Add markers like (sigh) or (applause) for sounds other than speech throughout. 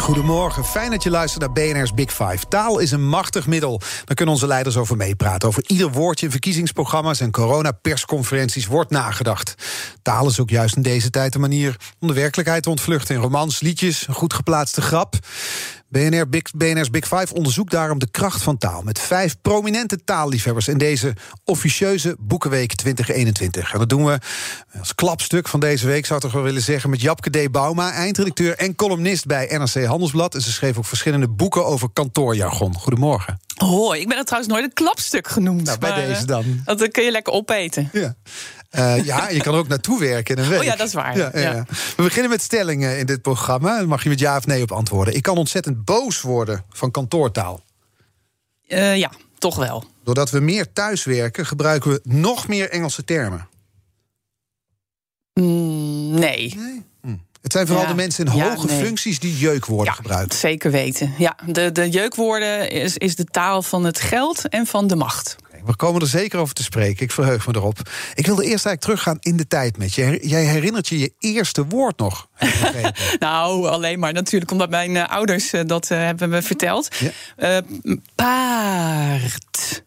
Goedemorgen, fijn dat je luistert naar BNR's Big Five. Taal is een machtig middel. Daar kunnen onze leiders over meepraten. Over ieder woordje in verkiezingsprogramma's en coronapersconferenties wordt nagedacht. Taal is ook juist in deze tijd een manier om de werkelijkheid te ontvluchten. In romans, liedjes, een goed geplaatste grap. BNR Big, BNR's Big Five onderzoekt daarom de kracht van taal... met vijf prominente taalliefhebbers in deze officieuze Boekenweek 2021. En dat doen we als klapstuk van deze week, zou ik toch wel willen zeggen... met Japke D. Bauma, eindredacteur en columnist bij NRC Handelsblad. En ze schreef ook verschillende boeken over kantoorjargon. Goedemorgen. Hoi, ik ben het trouwens nooit een klapstuk genoemd. Nou, bij deze dan. Dat kun je lekker opeten. Ja. Uh, ja, je kan ook naartoe werken in een week. Oh ja, dat is waar. Ja, ja, ja. We beginnen met stellingen in dit programma. Dan mag je met ja of nee op antwoorden. Ik kan ontzettend boos worden van kantoortaal. Uh, ja, toch wel. Doordat we meer thuiswerken, gebruiken we nog meer Engelse termen. Mm, nee. nee? Hm. Het zijn vooral de mensen in hoge functies die jeukwoorden ja, gebruiken. Zeker weten. Ja, de, de jeukwoorden is, is de taal van het geld en van de macht. We komen er zeker over te spreken. Ik verheug me erop. Ik wilde eerst eigenlijk teruggaan in de tijd met je. Jij herinnert je je eerste woord nog? (laughs) nou, alleen maar natuurlijk omdat mijn uh, ouders uh, dat uh, hebben me verteld. Ja. paard.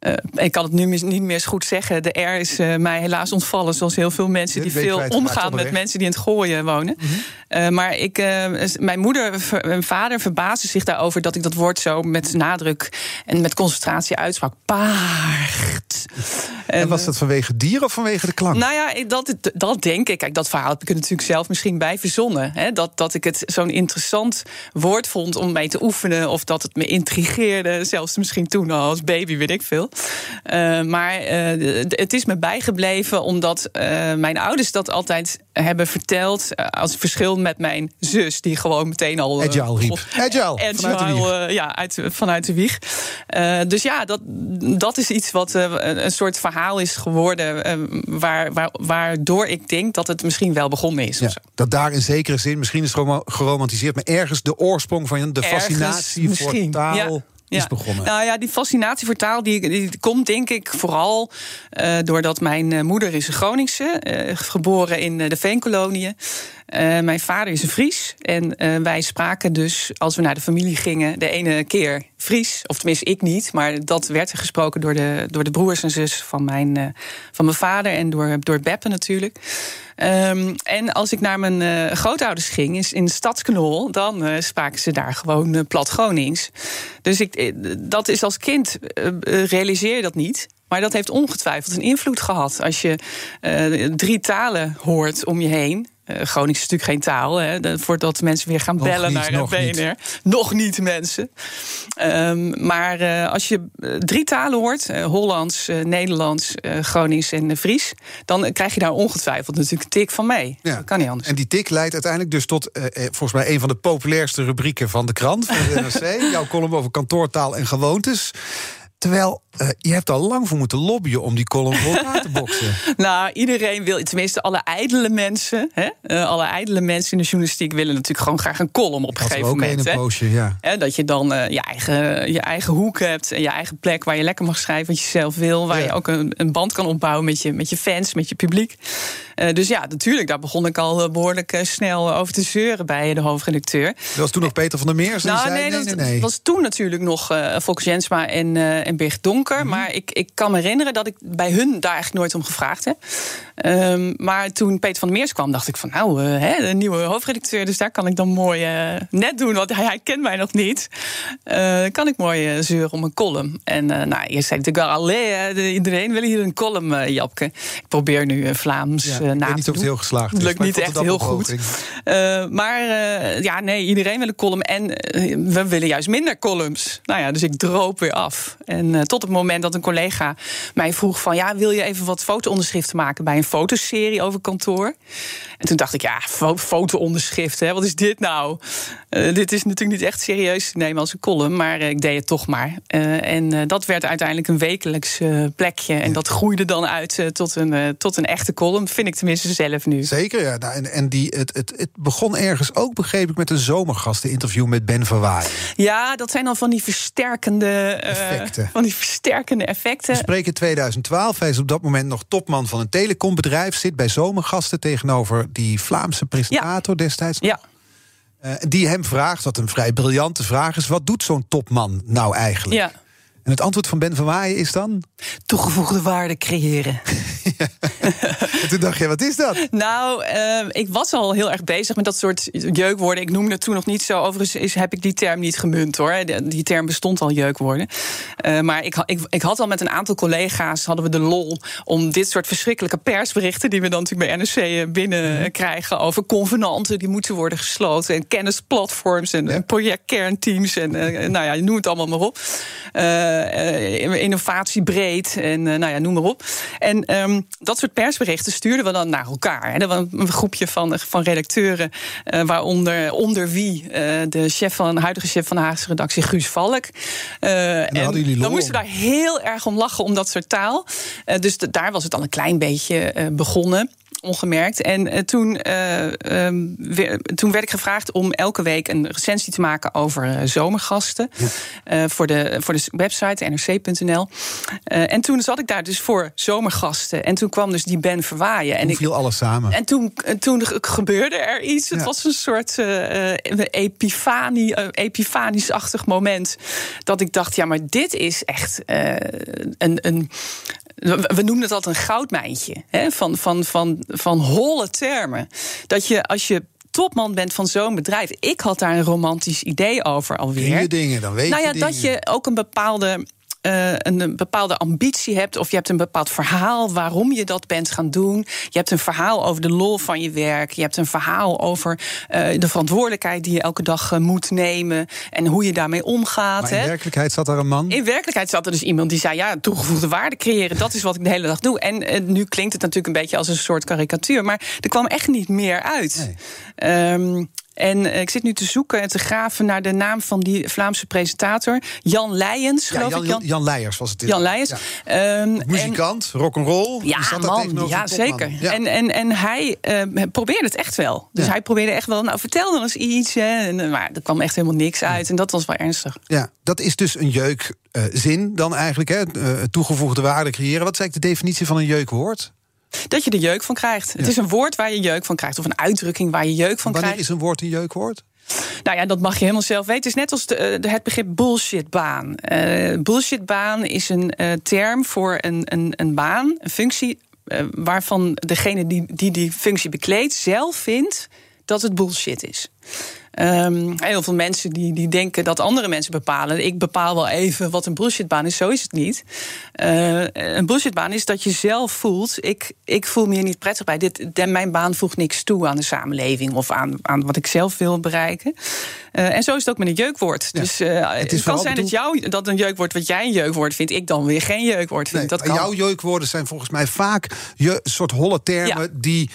Uh, ik kan het nu niet meer eens goed zeggen. De R is uh, mij helaas ontvallen, zoals heel veel mensen die veel omgaan met mensen die in het gooien wonen. Mm -hmm. uh, maar ik, mijn moeder en vader verbaasden zich daarover dat ik dat woord zo met nadruk en met concentratie uitsprak. Paard. En was dat vanwege dier of vanwege de klank? Nou ja, dat, dat denk ik. Kijk, dat verhaal heb ik er natuurlijk zelf misschien bij verzonnen. Hè? Dat, dat ik het zo'n interessant woord vond om mee te oefenen. Of dat het me intrigeerde. Zelfs misschien toen al als baby, weet ik veel. Uh, maar uh, het is me bijgebleven omdat uh, mijn ouders dat altijd hebben verteld. als verschil met mijn zus, die gewoon meteen al. Agile riep. Agile, Agile vanuit de wieg. ja, uit, vanuit de wieg. dus ja, dat, dat is iets wat een soort verhaal is geworden. waar, waar, waardoor ik denk dat het misschien wel begonnen is. Ja, dat daar in zekere zin, misschien is het geromantiseerd, maar ergens de oorsprong van de fascinatie voor taal. Ja is begonnen? Nou ja, die fascinatie voor taal die, die komt denk ik vooral uh, doordat mijn uh, moeder is een Groningse, uh, geboren in de Veenkoloniën. mijn vader is een Fries. En wij spraken dus, als we naar de familie gingen, de ene keer Fries. Of tenminste, ik niet. Maar dat werd gesproken door de, door de broers en zus van mijn, van mijn vader. En door, door Beppe natuurlijk. Um, en als ik naar mijn uh, grootouders ging, is in Stadsknol, dan uh, spraken ze daar gewoon plat Gronings. Dus ik, dat is als kind realiseer je dat niet. Maar dat heeft ongetwijfeld een invloed gehad. Als je drie talen hoort om je heen. Uh, Gronings is natuurlijk geen taal, hè, voordat mensen weer gaan bellen niet, naar nog BNR. Niet. Nog niet, mensen. Um, maar uh, als je drie talen hoort, uh, Hollands, Nederlands, Gronings en Fries... dan krijg je daar ongetwijfeld natuurlijk een tik van mee. Ja. Dat kan niet anders. En die tik leidt uiteindelijk dus tot, volgens mij... een van de populairste rubrieken van de krant, van de (laughs) NRC. jouw column over kantoortaal en gewoontes. Terwijl uh, je hebt al lang voor moeten lobbyen om die column voor te boksen. (laughs) nou, iedereen wil, tenminste alle ijdele mensen, hè, uh, alle ijdele mensen in de journalistiek willen natuurlijk gewoon graag een column op een gegeven ook moment. Een poosje, ja. Hè, dat je dan uh, je, eigen, je eigen hoek hebt en je eigen plek waar je lekker mag schrijven wat je zelf wil. Waar ja. je ook een, een, band kan opbouwen met je, met je fans, met je publiek. dus ja, natuurlijk, daar begon ik al behoorlijk snel over te zeuren bij de hoofdredacteur. Dat was toen nog Peter van der Meer? Nou, zei, nee, nee, dat nee, was toen natuurlijk nog Volks Jensma en, en Birgit Mm -hmm. Maar ik, ik kan me herinneren dat ik bij hun daar eigenlijk nooit om gevraagd heb. Um, maar toen Peter van der Meers kwam, dacht ik van nou, uh, hè, de nieuwe hoofdredacteur, dus daar kan ik dan mooi uh, net doen, want hij, hij kent mij nog niet. Uh, kan ik mooi zeuren om een column. En nou, eerst zei ik natuurlijk al, allee, iedereen wil hier een column, Japke. Ik probeer nu Vlaams ja, na te niet of het heel geslaagd is. Lukt niet echt heel goed. maar ja, nee, iedereen wil een column. En we willen juist minder columns. Nou ja, dus ik droop weer af. En tot het moment dat een collega mij vroeg van... ja, wil je even wat foto-onderschriften maken bij een fotoserie over kantoor? En toen dacht ik, ja, fo foto-onderschriften, wat is dit nou? Uh, dit is natuurlijk niet echt serieus te nemen als een column, maar uh, ik deed het toch maar. Uh, en dat werd uiteindelijk een wekelijks plekje. En dat groeide dan uit tot, een, tot een echte column, vind ik tenminste zelf nu. Zeker, ja. Nou, en en die, het, het, het begon ergens ook, begreep ik, met een zomergasteninterview met Ben Verwaaien. Ja, dat zijn dan van die versterkende effecten. Van die versterkende effecten. We spreken 2012. Hij is op dat moment nog topman van een telecombedrijf. Zit bij zomergasten tegenover die Vlaamse presentator ja. destijds. Ja. Uh, die hem vraagt, wat een vrij briljante vraag is: wat doet zo'n topman nou eigenlijk? Ja. En het antwoord van Ben van Waaien is dan? Toegevoegde waarde creëren. (laughs) ja. En toen dacht je, wat is dat? Nou, uh, ik was al heel erg bezig met dat soort jeukwoorden. Ik noemde het toen nog niet zo. Overigens is, heb ik die term niet gemunt hoor. Die term bestond al jeukwoorden. Uh, maar ik, ik, ik, had al met een aantal collega's hadden we de lol om dit soort verschrikkelijke persberichten die we dan natuurlijk bij NRC binnenkrijgen mm. over convenanten die moeten worden gesloten en kennisplatforms en, ja. projectkernteams en uh, nou ja, noem het allemaal maar op. Uh, innovatiebreed en uh, nou ja, noem maar op. En um, dat soort persberichten stuurden we dan naar elkaar. Was een groepje van, van redacteuren, uh, waaronder onder wie de chef van, huidige chef van de Haagse redactie, Guus Valk. en en dan moesten we daar heel erg om lachen om dat soort taal. dus daar was het al een klein beetje begonnen ongemerkt. En uh, toen, uh, um, weer, toen werd ik gevraagd om elke week een recensie te maken over uh, zomergasten. Ja. voor, de, voor de website nrc.nl. en toen zat ik daar dus voor zomergasten. En toen kwam dus die Ben Verwaaien. En toen viel alles samen. En toen, toen gebeurde er iets. Ja. Het was een soort epifanie, epifanisch-achtig moment. Dat ik dacht, ja, maar dit is echt een, een, we noemen het altijd een goudmijntje hè, van, van, van, van holle termen. Dat je als je topman bent van zo'n bedrijf. Ik had daar een romantisch idee over alweer. Dingen, dan weet nou ja, je dat je ook een bepaalde uh, een bepaalde ambitie hebt, of je hebt een bepaald verhaal waarom je dat bent gaan doen. Je hebt een verhaal over de lol van je werk. Je hebt een verhaal over uh, de verantwoordelijkheid die je elke dag uh, moet nemen en hoe je daarmee omgaat. Maar in hè. werkelijkheid zat er een man. In werkelijkheid zat er dus iemand die zei: Ja, toegevoegde waarde creëren, dat is wat ik de hele dag doe. En nu klinkt het natuurlijk een beetje als een soort karikatuur, maar er kwam echt niet meer uit. Nee. Um, en uh, ik zit nu te zoeken en te graven naar de naam van die Vlaamse presentator. Jan Leijens, geloof ja, Jan, ik. Jan, Jan Leijers was het. Jan Leijers. Ja. Um, Muzikant, rock'n'roll. Ja, man, ja zeker. Ja. En, en, en hij uh, probeerde het echt wel. Dus hij probeerde echt wel, nou vertel dan eens iets. Hè. En, maar er kwam echt helemaal niks uit. En dat was wel ernstig. Ja, dat is dus een jeukzin uh, dan eigenlijk. Hè? toegevoegde waarde creëren. Wat is eigenlijk de definitie van een jeukwoord? Dat je er jeuk van krijgt. Ja. Het is een woord waar je jeuk van krijgt. Of een uitdrukking waar je jeuk van Wanneer krijgt. is een woord een jeukwoord? Nou ja, dat mag je helemaal zelf weten. Het is net als de, de, het begrip bullshitbaan. Uh, bullshitbaan is een uh, term voor een, een, een baan, een functie... Uh, waarvan degene die, die die functie bekleedt zelf vindt dat het bullshit is. Um, heel veel mensen die, die denken dat andere mensen bepalen. Ik bepaal wel even wat een bullshitbaan is. Zo is het niet. Uh, een bullshitbaan is dat je zelf voelt... ik, ik voel me hier niet prettig bij. Dit, de, mijn baan voegt niks toe aan de samenleving... of aan, aan wat ik zelf wil bereiken. Uh, en zo is het ook met een jeukwoord. Ja, dus uh, het, het kan zijn dat, jou, dat een jeukwoord wat jij een jeukwoord vindt... ik dan weer geen jeukwoord vind. Nee, dat kan. Jouw jeukwoorden zijn volgens mij vaak je, soort holle termen... Ja. die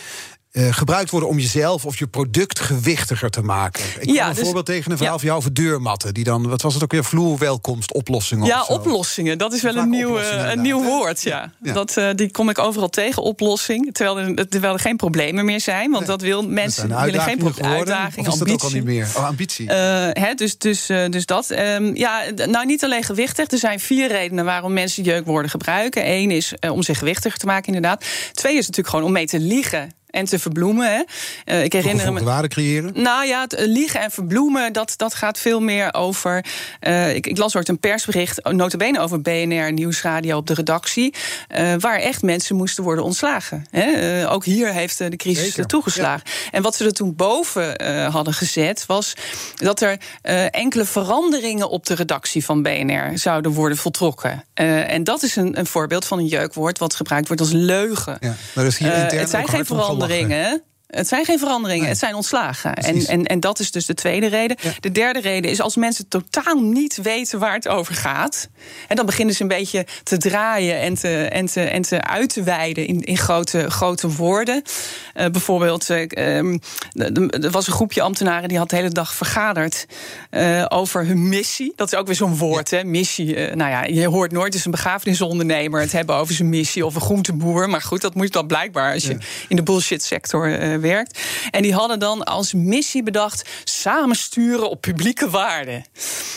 uh, gebruikt worden om jezelf of je product gewichtiger te maken. Ik ja, een dus, voorbeeld tegen een verhaal ja. van jou over deurmatten. Die dan, wat was het ook weer, vloerwelkomstoplossingen? Ja, oplossingen. Dat is wel een nieuw, een nieuw woord. Ja. ja. Dat, uh, die kom ik overal tegen, oplossing. Terwijl er, terwijl er geen problemen meer zijn. Want nee. dat wil mensen dat willen geen geworden, uitdaging, of is ambitie. dat ook al niet meer? Oh, ambitie. Uh, hè, dus, dus, dus dat. Um, ja, nou, niet alleen gewichtig. Er zijn vier redenen waarom mensen jeukwoorden gebruiken. Eén is om zich gewichtiger te maken, inderdaad. Twee is natuurlijk gewoon om mee te liegen en te verbloemen. Hè. Uh, ik herinner me. waarde creëren? Nou ja, het liegen en verbloemen, dat, dat gaat veel meer over. Uh, ik, ik, las ooit een persbericht, notabene over BNR Nieuwsradio op de redactie. Uh, waar echt mensen moesten worden ontslagen. Hè. ook hier heeft de crisis Zeker. toegeslagen. Ja. En wat ze er toen boven hadden gezet, was dat er enkele veranderingen op de redactie van BNR zouden worden voltrokken. en dat is een, een, voorbeeld van een jeukwoord wat gebruikt wordt als leugen. Ja, maar dus hier intern het zijn geen veranderingen veranderingen. Het zijn geen veranderingen, het zijn ontslagen. En, en, en dat is dus de tweede reden. De derde reden is als mensen totaal niet weten waar het over gaat. En dan beginnen ze een beetje te draaien en te, en te, en te uit te wijden in, in grote, grote woorden. Uh, bijvoorbeeld, uh, er was een groepje ambtenaren die had de hele dag vergaderd uh, over hun missie. Dat is ook weer zo'n woord, hè? Missie. nou ja, je hoort nooit eens een begrafenisondernemer het hebben over zijn missie of een groenteboer. Maar goed, dat moet dan blijkbaar als je in de bullshit sector En die hadden dan als missie bedacht: samensturen op publieke waarden.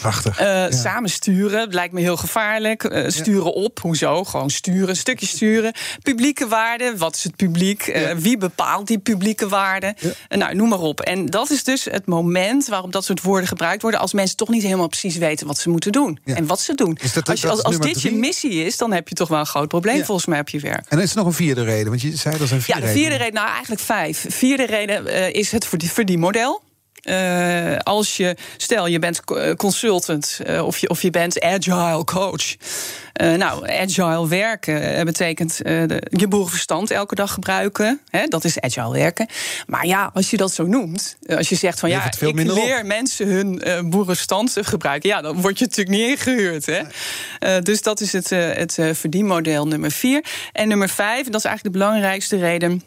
Prachtig. Ja. Samensturen lijkt me heel gevaarlijk. sturen op, hoezo? Gewoon sturen, een stukje sturen. Publieke waarden, wat is het publiek? wie bepaalt die publieke waarden? nou, noem maar op. En dat is dus het moment waarop dat soort woorden gebruikt worden... als mensen toch niet helemaal precies weten wat ze moeten doen. En wat ze doen. Dat, als, je, als, als dit je missie is, dan heb je toch wel een groot probleem volgens mij op je werk. En er is nog een vierde reden, want je zei dat zijn vier Ja, de vierde reden, nou eigenlijk vijf. Vierde reden uh, is het verdienmodel. Uh, als je, stel je bent consultant uh, of, je, of je bent agile coach. Uh, nou, agile werken betekent de, je boerenverstand elke dag gebruiken. Hè, dat is agile werken. Maar ja, als je dat zo noemt, als je zegt van ja, ik leer op. mensen hun boerenverstand gebruiken, ja, dan word je natuurlijk niet ingehuurd. Hè? Nee. dus dat is het, het verdienmodel nummer vier. En nummer vijf, dat is eigenlijk de belangrijkste reden.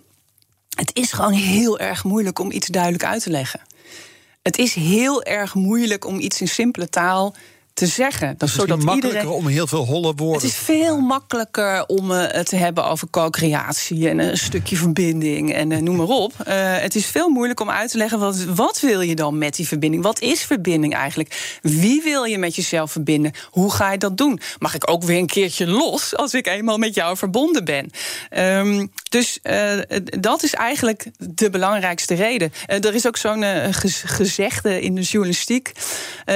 Het is gewoon heel erg moeilijk om iets duidelijk uit te leggen. Het is heel erg moeilijk om iets in simpele taal te zeggen. Dat is zodat makkelijker iedereen... om heel veel holle woorden. Het is veel makkelijker om uh, het te hebben over co-creatie en een stukje verbinding en uh, noem maar op. Uh, het is veel moeilijk om uit te leggen wat, wat wil je dan met die verbinding? Wat is verbinding eigenlijk? Wie wil je met jezelf verbinden? Hoe ga je dat doen? Mag ik ook weer een keertje los als ik eenmaal met jou verbonden ben? Um, dus dat is eigenlijk de belangrijkste reden. er is ook zo'n gezegde in de journalistiek: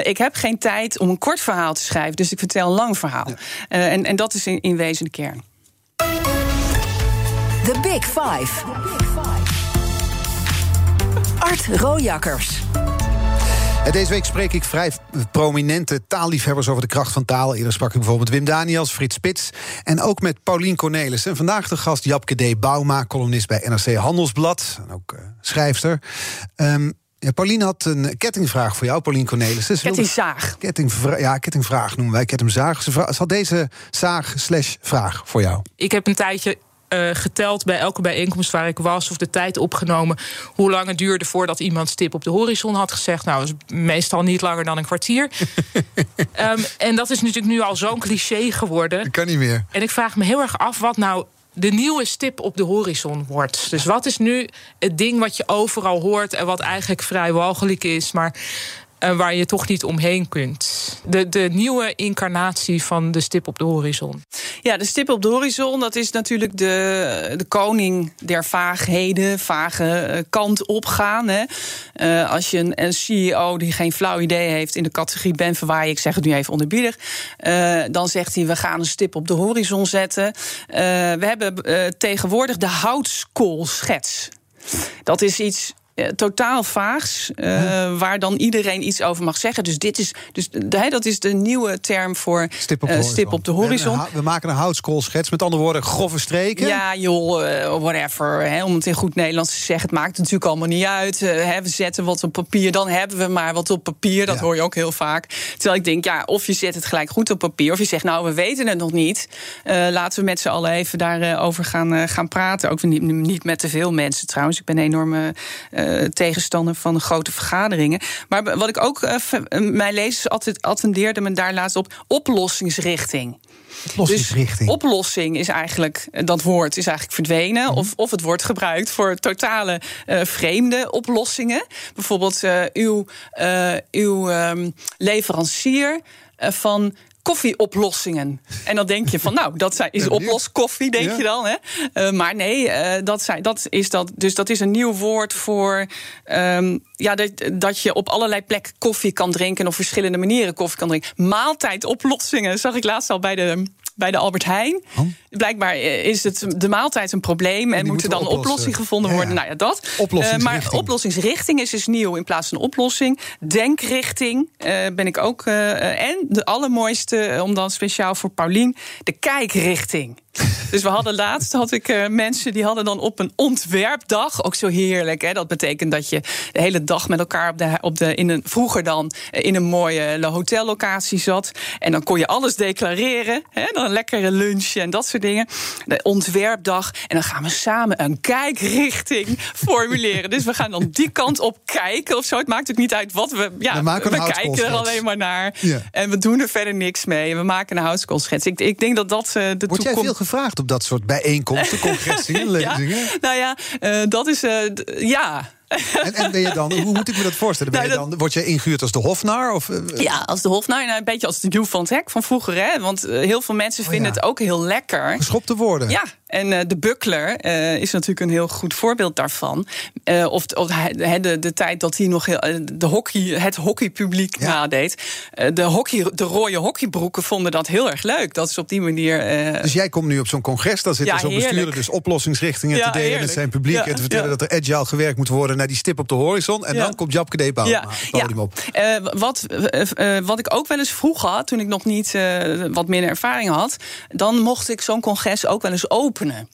ik heb geen tijd om een kort verhaal te schrijven. Dus ik vertel een lang verhaal. Ja. Uh, en, en dat is in, in wezen de kern. The Big Five. Art Rojakkers. Deze week spreek ik vrij prominente taalliefhebbers over de kracht van taal. Eerder sprak ik bijvoorbeeld Wim Daniels, Frits Spits en ook met Paulien Cornelis. En vandaag de gast Japke D. Bauma, columnist bij NRC Handelsblad. En ook uh, schrijfster. Um, ja, Paulien had een kettingvraag voor jou, Paulien Cornelis. Kettingzaag. Kettingvra ja, kettingvraag noemen wij kettingzaag. Ze had deze zaag slash vraag voor jou. Ik heb een tijdje uh, geteld bij elke bijeenkomst waar ik was, of de tijd opgenomen, hoe lang het duurde voordat iemand stip op de horizon had gezegd. Nou, dat is meestal niet langer dan een kwartier. um, (laughs) en dat is natuurlijk nu al zo'n cliché geworden. Dat kan niet meer. En ik vraag me heel erg af wat nou de nieuwe stip op de horizon wordt. Dus wat is nu het ding wat je overal hoort en wat eigenlijk vrij walgelijk is, maar uh, waar je toch niet omheen kunt? De, de nieuwe incarnatie van de stip op de horizon. Ja, de stip op de horizon, dat is natuurlijk de, de koning der vaagheden, vage uh, kant opgaan. Hè. Uh, als je een, een, CEO die geen flauw idee heeft in de categorie ben verwaar, ik zeg het nu even onderbiedig, dan zegt hij: we gaan een stip op de horizon zetten. we hebben tegenwoordig de houtskoolschets. Dat is iets uh, totaal vaags, uh, waar dan iedereen iets over mag zeggen. Dus dit is, dus de, dat is de nieuwe term voor stip op de, uh, stip op de horizon. We, we, maken een houtskoolschets, met andere woorden, grove streken. Ja, joh, whatever. Hè, om het in goed Nederlands te zeggen, het maakt natuurlijk allemaal niet uit. Hè, we zetten wat op papier, dan hebben we maar wat op papier. Dat ja. hoor je ook heel vaak. Terwijl ik denk, ja, of je zet het gelijk goed op papier, of je zegt, nou, we weten het nog niet. laten we met z'n allen even daarover over gaan, gaan praten. Ook niet, niet met te veel mensen trouwens. Ik ben een enorme tegenstander van grote vergaderingen. Maar wat ik ook, uh, mijn lezers altijd attendeerden me daar laatst op, oplossingsrichting. Oplossingsrichting. Dus oplossing is eigenlijk, dat woord is eigenlijk verdwenen. Mm. Of, of het wordt gebruikt voor totale uh, vreemde oplossingen. Bijvoorbeeld uh, uw, uh, uw um, leverancier van koffieoplossingen. En dan denk je van, nou, dat is oploskoffie, denk ja. je dan. Hè? Uh, maar nee, uh, dat, zijn, dat is dat. Dus dat is een nieuw woord voor. Um, ja, dat, dat je op allerlei plekken koffie kan drinken. Op verschillende manieren koffie kan drinken. Maaltijdoplossingen zag ik laatst al bij de bij de Albert Heijn. Oh. Blijkbaar is het de maaltijd een probleem en, en moet er dan een oplossing gevonden ja, worden. Nou ja, dat. Uh, maar oplossingsrichting is dus nieuw in plaats van oplossing. Denkrichting uh, ben ik ook. Uh, en de allermooiste, om dan speciaal voor Paulien, de kijkrichting. (laughs) Dus we hadden laatst had ik uh, mensen die hadden dan op een ontwerpdag ook zo heerlijk. Hè? Dat betekent dat je de hele dag met elkaar op de, op de in een vroeger dan eh, in een mooie hotellocatie zat. En dan kon je alles declareren. Hè? Dan een lekkere lunch en dat soort dingen. De ontwerpdag. En dan gaan we samen een kijkrichting formuleren. Dus we gaan dan die kant op kijken of zo. Het maakt ook niet uit wat we. Ja, we, we kijken er alleen maar naar. Ja. En we doen er verder niks mee. We maken een houtskoolschets. Ik, ik denk dat dat uh, de Word toekomst... jij veel gevraagd op dat soort bijeenkomsten, (laughs) congressen, lezingen? Ja, nou ja, uh, dat is... Uh, ja... (laughs) En, en ben je dan, hoe moet ik me dat voorstellen? Ben nou, je dan, word je ingehuurd als de hofnar? Of? Ja, als de hofnar. Nou, een beetje als de Joe van het Hek van vroeger. Hè? Want heel veel mensen oh, vinden ja. het ook heel lekker. Geschopte woorden. Ja, en uh, de buckler uh, is natuurlijk een heel goed voorbeeld daarvan. Uh, of of de, de, de, tijd dat hij nog heel, de hockey, het hockeypubliek ja. nadeed. de, hockey, de rode hockeybroeken vonden dat heel erg leuk. Dat is op die manier. dus jij komt nu op zo'n congres, daar zitten ja, zo'n bestuurder dus oplossingsrichtingen ja, te delen met zijn publiek. en te vertellen dat er agile gewerkt moet worden naar die stip op de horizon. En dan komt Japke de ja. podium op. wat, wat ik ook wel eens vroeg had, toen ik nog niet wat minder ervaring had, dan mocht ik zo'n congres ook wel eens kunnen.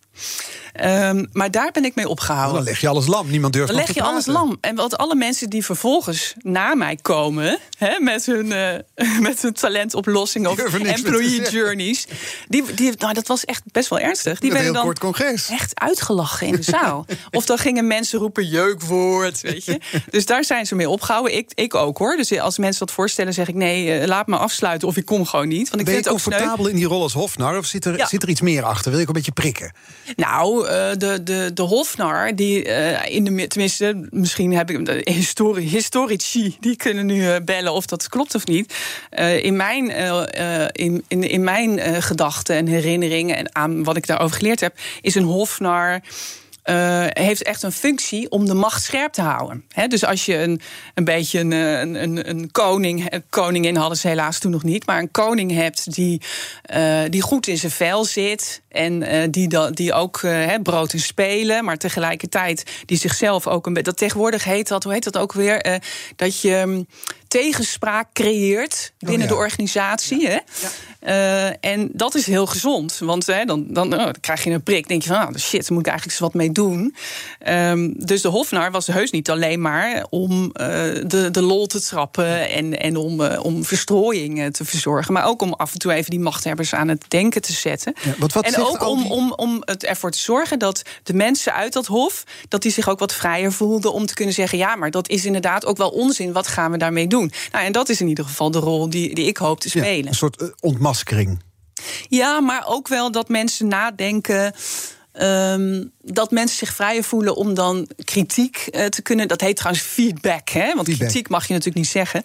Um, maar daar ben ik mee opgehouden. Dan leg je alles lam. Niemand durft Dan leg je alles lam. En wat alle mensen die vervolgens na mij komen... Hè, met, hun, uh, (laughs) met hun talentoplossingen of employee journeys... Die, die, nou, dat was echt best wel ernstig. Die werden dan congres. echt uitgelachen in de zaal. (laughs) of dan gingen mensen roepen jeukwoord, weet je. Dus daar zijn ze mee opgehouden. Ik, ik ook, hoor. Dus als mensen dat voorstellen, zeg ik... nee, uh, laat me afsluiten of ik kom gewoon niet. Want ik ben vind je het ook comfortabel in die rol als hofnar? Of zit er, ja. zit er iets meer achter? Wil ik een beetje prikken? Nou, uh, de, de, de hofnar, die uh, in de tenminste, misschien heb ik de histori historici, die kunnen nu uh, bellen of dat klopt of niet. in mijn, in, in, in mijn gedachten en herinneringen en aan wat ik daarover geleerd heb, is een hofnar. Heeft echt een functie om de macht scherp te houden. Dus als je een, een beetje een, een, een koning, koningin hadden ze helaas toen nog niet, maar een koning hebt die, die goed in zijn vel zit en uh, die, die ook brood en spelen, maar tegelijkertijd die zichzelf ook een beetje. Dat tegenwoordig heet dat, hoe heet dat ook weer? dat je tegenspraak creëert binnen oh, ja. de organisatie. Ja. Hè? Ja. En dat is heel gezond. Want hè, dan, dan, oh, dan, krijg je een prik. denk je van, oh, shit, daar moet ik eigenlijk eens wat mee doen. Um, dus de Hofnar was heus niet alleen maar om de, de lol te trappen... en, en om, om verstrooiing te verzorgen. Maar ook om af en toe even die machthebbers aan het denken te zetten. wat, wat ook om, om, om het ervoor te zorgen dat de mensen uit dat hof... dat die zich ook wat vrijer voelden om te kunnen zeggen... ja, maar dat is inderdaad ook wel onzin. Wat gaan we daarmee doen? Nou, en dat is in ieder geval de rol die, die ik hoop te spelen. Ja, een soort uh, ontmaskering. Ja, maar ook wel dat mensen nadenken. Um, dat mensen zich vrijer voelen om dan kritiek uh, te kunnen. Dat heet trouwens feedback, hè? want feedback. kritiek mag je natuurlijk niet zeggen.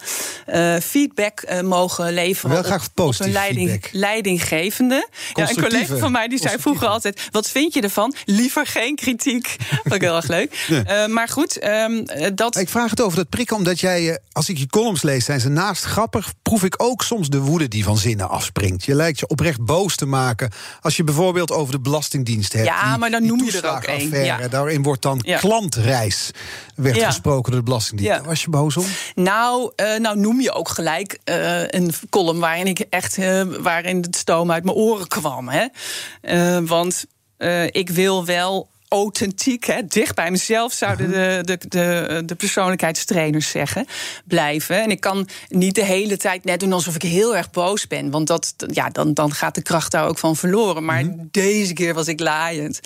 Uh, feedback uh, mogen leveren Wel graag op een leiding, leidinggevende. Ja, een collega van mij die zei vroeger altijd: wat vind je ervan? Liever geen kritiek. (laughs) Vond ik heel erg leuk. Ja. maar goed, um, dat. Ik vraag het over dat prikken, omdat jij, als ik je columns lees, zijn ze naast grappig. Proef ik ook soms de woede die van zinnen afspringt. Je lijkt je oprecht boos te maken als je bijvoorbeeld over de Belastingdienst hebt. Ja, die, maar dan noem je er ook één. Ja. Daarin wordt dan ja. klantreis werd ja. gesproken door de Belastingdienst. Was je boos om? Nou, uh, nou noem je ook gelijk uh, een column waarin ik echt uh, waarin het stoom uit mijn oren kwam. Hè? want ik wil wel authentiek, hè, dicht bij mezelf, zouden de, de, de, de persoonlijkheidstrainers zeggen, blijven. En ik kan niet de hele tijd net doen alsof ik heel erg boos ben. Want dat, ja, dan, dan gaat de kracht daar ook van verloren. Maar mm-hmm. deze keer was ik laaiend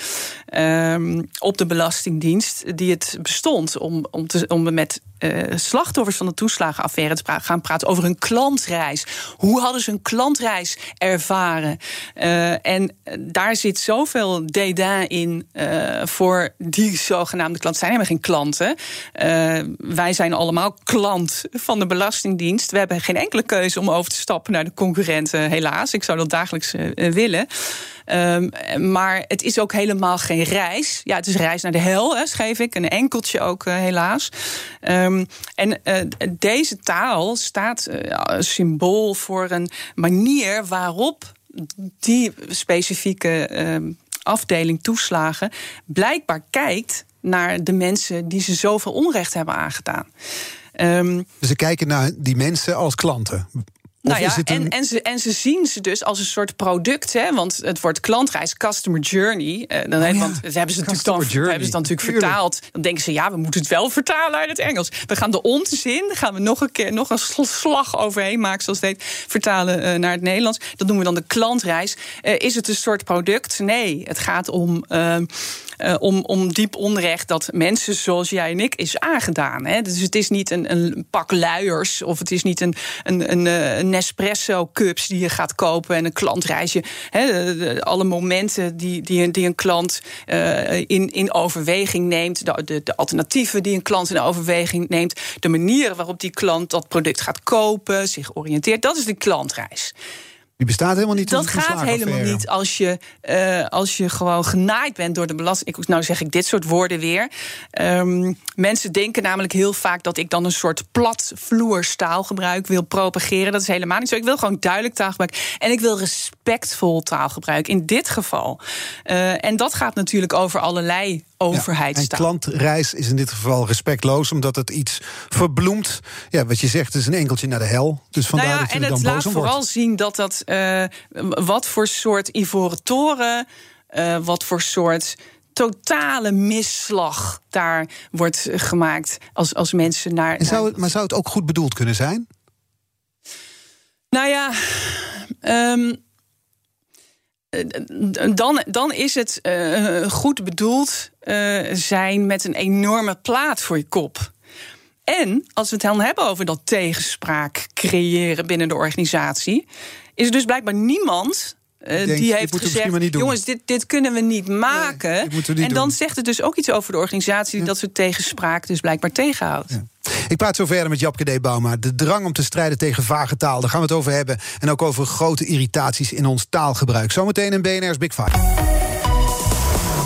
um, op de Belastingdienst, die het bestond om, om, te, om met uh, slachtoffers van de toeslagenaffaire te gaan praten over hun klantreis. Hoe hadden ze een klantreis ervaren? Uh, en daar zit zoveel dédain in voor die zogenaamde klanten. zijn helemaal geen klanten. wij zijn allemaal klant van de Belastingdienst. We hebben geen enkele keuze om over te stappen naar de concurrenten, helaas. Ik zou dat dagelijks willen. Um, maar het is ook helemaal geen reis. Ja, het is reis naar de hel, hè, schreef ik. Een enkeltje ook, uh, helaas. Um, en uh, deze taal staat uh, symbool voor een manier waarop die specifieke uh, afdeling toeslagen blijkbaar kijkt naar de mensen die ze zoveel onrecht hebben aangedaan. Dus ze kijken naar die mensen als klanten. Nou ja, een- en, en, ze, en ze zien ze dus als een soort product, hè? want het wordt klantreis, customer journey. Eh, dan Oh heet, ja, want dat hebben ze natuurlijk customer dan, journey. hebben ze dan natuurlijk Tuurlijk. vertaald. Dan denken ze, ja, we moeten het wel vertalen uit het Engels. We gaan de onzin, gaan we nog een keer nog een sl- slag overheen maken, zoals het heet, vertalen eh, naar het Nederlands. Dat noemen we dan de klantreis. Eh, is het een soort product? Nee, het gaat om. eh, eh, om, om diep onrecht dat mensen zoals jij en ik is aangedaan. Hè? Dus het is niet een, een pak luiers of het is niet een, een, een, een Nespresso cups die je gaat kopen en een klantreisje. Alle momenten die, die, een- die een klant eh, in, in overweging neemt, de, de, de alternatieven die een klant in overweging neemt, de manieren waarop die klant dat product gaat kopen, zich oriënteert, dat is de klantreis. Die bestaat helemaal niet. Dat gaat helemaal niet als je, eh, als je gewoon genaaid bent door de belasting. Ik, nou zeg ik dit soort woorden weer. Ehm, mensen denken namelijk heel vaak dat ik dan een soort platvloerstaalgebruik wil propageren. Dat is helemaal niet zo. Ik wil gewoon duidelijk taalgebruik. En ik wil respectvol taalgebruik in dit geval. Eh, en dat gaat natuurlijk over allerlei Ja, overheidstaal. En klantreis is in dit geval respectloos, omdat het iets verbloemt. Ja, wat je zegt, het is een enkeltje naar de hel. Dus vandaar nou ja, dat je en er dan het boos laat om vooral wordt. zien dat dat. eh, wat voor soort ivoren toren. eh, wat voor soort totale misslag daar wordt gemaakt. Als, als mensen naar. En zou het, maar zou het ook goed bedoeld kunnen zijn? Nou ja. ehm, eh, dan, dan is het goed bedoeld eh, zijn met een enorme plaat voor je kop. En als we het dan hebben over dat tegenspraak creëren binnen de organisatie, is er dus blijkbaar niemand. denkt, die heeft gezegd: maar niet doen. jongens, dit, dit kunnen we niet maken. we niet en dan doen. zegt het dus ook iets over de organisatie dat ze tegenspraak dus blijkbaar tegenhoudt. Ik praat zo verder met Japke D. Bauma. De drang om te strijden tegen vage taal, daar gaan we het over hebben. En ook over grote irritaties in ons taalgebruik. Zometeen in BNR's Big Five.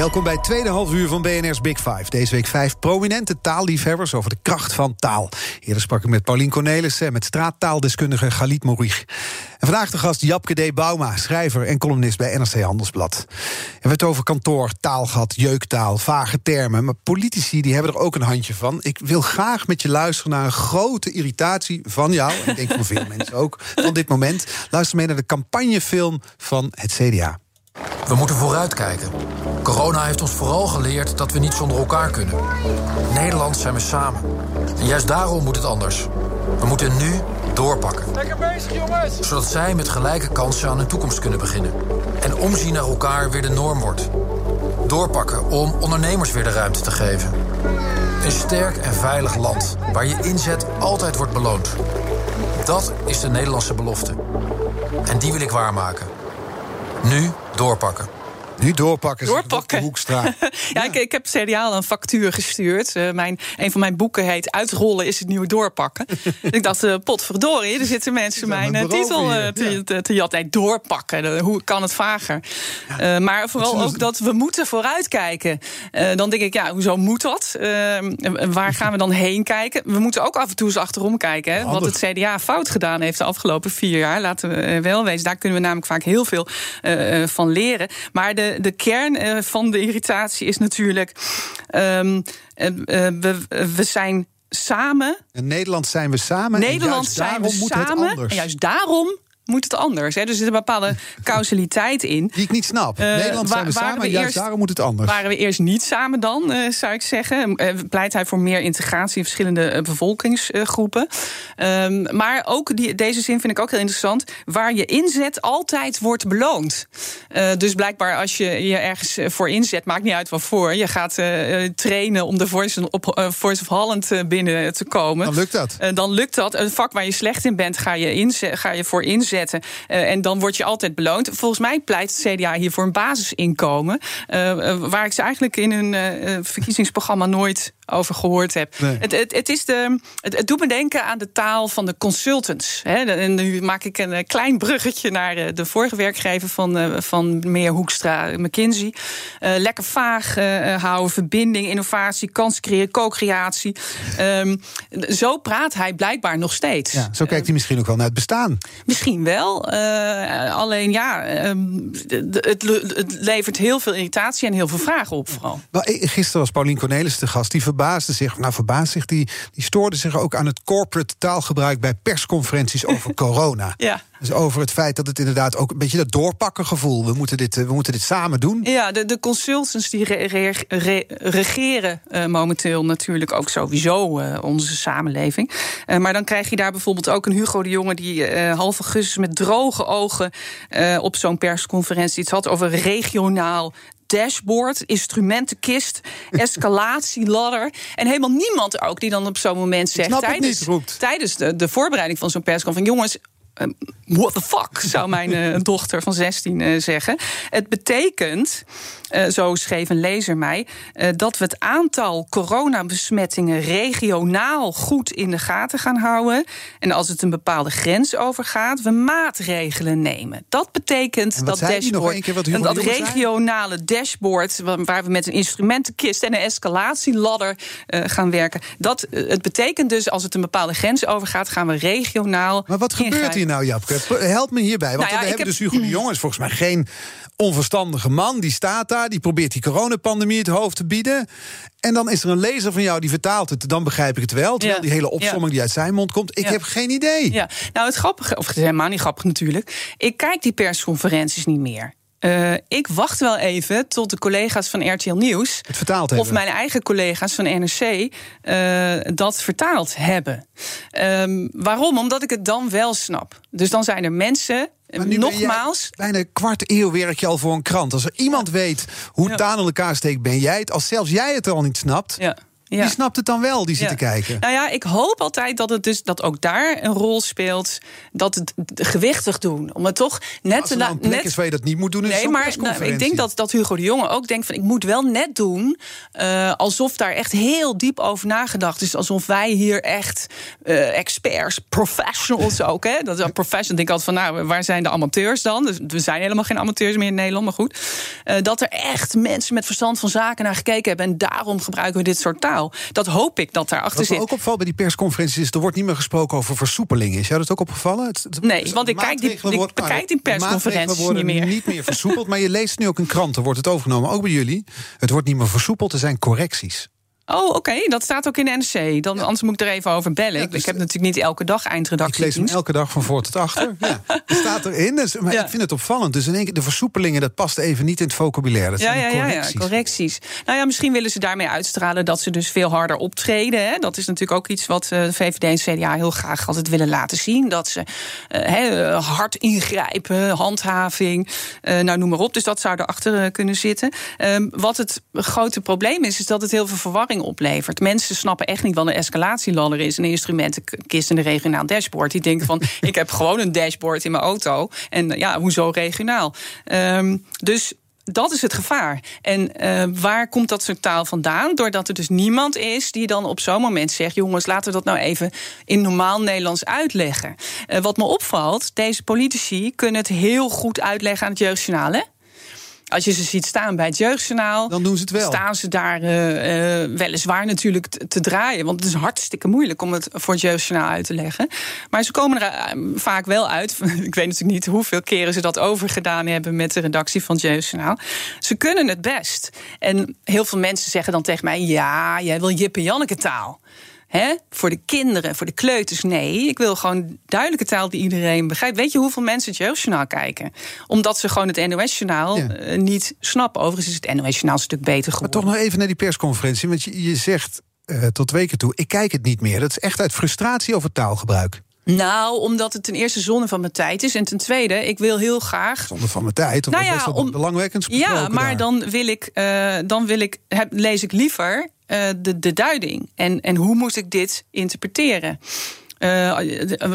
Welkom bij tweede half uur van BNR's Big Five. Deze week vijf prominente taalliefhebbers over de kracht van taal. Eerder sprak ik met Paulien Cornelissen en met straattaaldeskundige Galit Morich. En vandaag de gast Japke D. Bauma, schrijver en columnist bij NRC Handelsblad. We hebben het over kantoor, taal gehad, jeuktaal, vage termen. Maar politici die hebben er ook een handje van. Ik wil graag met je luisteren naar een grote irritatie van jou... en ik denk van veel (laughs) mensen ook, van dit moment. Luister mee naar de campagnefilm van het CDA. We moeten vooruitkijken. Corona heeft ons vooral geleerd dat we niet zonder elkaar kunnen. Nederland zijn we samen. En juist daarom moet het anders. We moeten nu doorpakken. Zodat zij met gelijke kansen aan hun toekomst kunnen beginnen. En omzien naar elkaar weer de norm wordt. Doorpakken om ondernemers weer de ruimte te geven. Een sterk en veilig land waar je inzet altijd wordt beloond. Dat is de Nederlandse belofte. En die wil ik waarmaken. Nu doorpakken. Nu doorpakken. Doorpakken. Hoekstra. (laughs) Ja, ik, ik heb CDA al een factuur gestuurd. Eh, mijn, een van mijn boeken heet Uitrollen is het nieuwe doorpakken. (laughs) ik dacht, eh potverdorie, er zitten mensen mijn eh, titel te, te, te jatten. Nee, doorpakken, hoe kan het vager? Maar vooral ook dat we moeten vooruitkijken. Dan denk ik, ja, hoezo moet dat? Waar gaan we dan heen kijken? We moeten ook af en toe eens achterom kijken. Hè, wat het CDA fout gedaan heeft de afgelopen vier jaar. Laten we wel wezen. Daar kunnen we namelijk vaak heel veel van leren. Maar de, de kern eh, van de irritatie is natuurlijk. ehm, eh, eh, we, we zijn samen. In Nederland zijn we samen. Nederland en juist zijn daarom we moet het samen. anders. En juist daarom moet het anders. Hè. Dus er zit een bepaalde (laughs) causaliteit in. Die ik niet snap. Eh, Nederland zijn we samen we juist daarom moet het anders. Waren we eerst niet samen dan, eh, zou ik zeggen. Eh, pleit hij voor meer integratie in verschillende bevolkingsgroepen. Ehm, maar ook die, deze zin vind ik ook heel interessant. Waar je inzet altijd wordt beloond. Dus blijkbaar als je je ergens voor inzet, maakt niet uit waarvoor. Je gaat trainen om de Voice, eh, Voice of Holland binnen te komen. Dan lukt dat. Dan lukt dat. Een vak waar je slecht in bent, ga je, ga je voor inzetten. Eh, en dan word je altijd beloond. Volgens mij pleit het CDA hier voor een basisinkomen. eh, eh, waar ik ze eigenlijk in hun verkiezingsprogramma nooit over gehoord heb. Nee. Het, het, het, is de, het, het doet me denken aan de taal van de consultants. Hè. En nu maak ik een eh, klein bruggetje naar eh, de vorige werkgever van, eh, van meneer Hoekstra, McKinsey. Lekker vaag houden, verbinding, innovatie, kans creëren, co-creatie. Ehm, zo praat hij blijkbaar nog steeds. Ja, zo kijkt hij misschien ook wel naar het bestaan. Misschien wel. alleen ja, ehm, het, het levert heel veel irritatie en heel veel vragen op vooral. Gisteren was Paulien Cornelis de gast. Die verbaasde zich, nou verbaasde zich, die, die stoorde zich ook aan het corporate taalgebruik bij persconferenties over (laughs) corona. Ja. Dus over het feit dat het inderdaad ook een beetje dat doorpakken gevoel. We moeten dit, eh, we moeten dit samen doen. Ja, de, de consultants die re- re- re- regeren eh, momenteel natuurlijk ook sowieso eh, onze samenleving. Maar dan krijg je daar bijvoorbeeld ook een Hugo de Jonge die half augustus met droge ogen op zo'n persconferentie iets had over regionaal dashboard, instrumentenkist, (laughs) escalatieladder. En helemaal niemand ook die dan op zo'n moment zegt tijdens, niet, tijdens de, de voorbereiding van zo'n persconferentie: jongens, eh, what the fuck, zou mijn eh, (laughs) dochter van 16 eh, zeggen. Het betekent, eh, zo schreef een lezer mij, eh, dat we het aantal coronabesmettingen regionaal goed in de gaten gaan houden. En als het een bepaalde grens overgaat, we maatregelen nemen. Dat betekent dat dashboard, en dat regionale dashboard, wa- waar we met een instrumentenkist en een escalatieladder eh, gaan werken. Dat, het betekent dus, als het een bepaalde grens overgaat, gaan we regionaal. Maar wat gebeurt hier nou, Japke? Help me hierbij. Want Nou ja, we hebben heb- dus Hugo de Jonge, is volgens mij geen onverstandige man. Die staat daar, die probeert die coronapandemie het hoofd te bieden. En dan is er een lezer van jou die vertaalt het. Dan begrijp ik het wel. Terwijl Ja, die hele opsomming ja. die uit zijn mond komt. Ik Ja. heb geen idee. Ja, nou het grappige, of het is helemaal niet grappig natuurlijk. Ik kijk die persconferenties niet meer. Eh, ik wacht wel even tot de collega's van RTL Nieuws. Het vertaald Of mijn eigen collega's van NRC eh, dat vertaald hebben. Ehm, waarom? Omdat ik het dan wel snap. Dus dan zijn er mensen. Maar nu ben nogmaals. bijna een kwart eeuw werk je al voor een krant. Als er iemand weet hoe Ja. taal in elkaar steekt, ben jij het. Als zelfs jij het al niet snapt, Ja. Ja. wie snapt het dan wel, die zit Ja. te kijken? Nou ja, ik hoop altijd dat het dus dat ook daar een rol speelt. Dat het gewichtig doen. Om het toch net te er nou net is waar je dat niet moet doen, Nee, maar nou, ik denk dat, dat Hugo de Jonge ook denkt van... ik moet wel net doen eh, alsof daar echt heel diep over nagedacht is. Alsof wij hier echt eh, experts, professionals ook... Hè? Dat is een professional. denk ik altijd van, nou, waar zijn de amateurs dan? Dus we zijn helemaal geen amateurs meer in Nederland, maar goed. Eh, dat er echt mensen met verstand van zaken naar gekeken hebben... en daarom gebruiken we dit soort taal. Dat hoop ik dat daarachter Wat zit. ook opvalt bij die persconferenties is... er wordt niet meer gesproken over versoepeling. Is jou dat ook opgevallen? Het- het- Nee, want ik kijk die- ik bekijk die de persconferenties worden niet meer. niet meer versoepeld. Maar je leest nu ook in kranten, wordt het overgenomen. Ook bij jullie. Het wordt niet meer versoepeld, er zijn correcties. Oh, oké, dat staat ook in de NRC. Dan, Anders moet ik er even over bellen. Ja, Ik- dus- ik heb natuurlijk niet elke dag Ik eindredactie. lees hem elke dag van voor tot achter. (laughs) Ja, het staat erin. Dus, maar Ja. ik vind het opvallend. Dus in één keer de versoepelingen, dat past even niet in het vocabulaire. Dat Ja, zijn ja, ja, correcties. ja, correcties. Nou ja, misschien willen ze daarmee uitstralen dat ze dus veel harder optreden. Hè. Dat is natuurlijk ook iets wat eh, de VVD en CDA heel graag altijd willen laten zien. Dat ze eh, hè, hard ingrijpen, handhaving, eh, nou noem maar op. Dus dat zou erachter eh, kunnen zitten. Ehm, wat het grote probleem is, is dat het heel veel verwarring oplevert. Mensen snappen echt niet wat een escalatieladder is, een instrumentenkist en een regionaal dashboard. Die denken van, (laughs) ik heb gewoon een dashboard in mijn auto. En ja, hoezo regionaal? Ehm, dus dat is het gevaar. En eh, waar komt dat soort taal vandaan? Doordat er dus niemand is die dan op zo'n moment zegt: jongens, laten we dat nou even in normaal Nederlands uitleggen. Eh, wat me opvalt, deze politici kunnen het heel goed uitleggen aan het jeugdjournaal. Hè? Als je ze ziet staan bij het jeugdjournaal, Dan doen ze het wel. staan ze daar eh, eh, weliswaar natuurlijk te, te draaien. Want het is hartstikke moeilijk om het voor het jeugdjournaal uit te leggen. Maar ze komen er eh, vaak wel uit. (laughs) Ik weet natuurlijk niet hoeveel keren ze dat overgedaan hebben met de redactie van het jeugdjournaal. Ze kunnen het best. En heel veel mensen zeggen dan tegen mij: ja, jij wil Jip en Janneke taal. Hè? Voor de kinderen, voor de kleuters, nee. Ik wil gewoon duidelijke taal die iedereen begrijpt. Weet je hoeveel mensen het Jeugdjournaal kijken? Omdat ze gewoon het NOS-journaal Ja. eh, niet snappen. Overigens is het NOS-journaal een stuk beter Maar geworden. toch nog even naar die persconferentie. Want je, je zegt eh, tot weken toe, ik kijk het niet meer. Dat is echt uit frustratie over taalgebruik. Nou, omdat het ten eerste zonde van mijn tijd is. En ten tweede, ik wil heel graag. Zonder van mijn tijd. Of Nou ja, best wel om- belangwekkends Ja, maar daar. dan wil ik, eh, dan wil ik heb, lees ik liever eh, de, de duiding. En, en hoe moet ik dit interpreteren? Uh,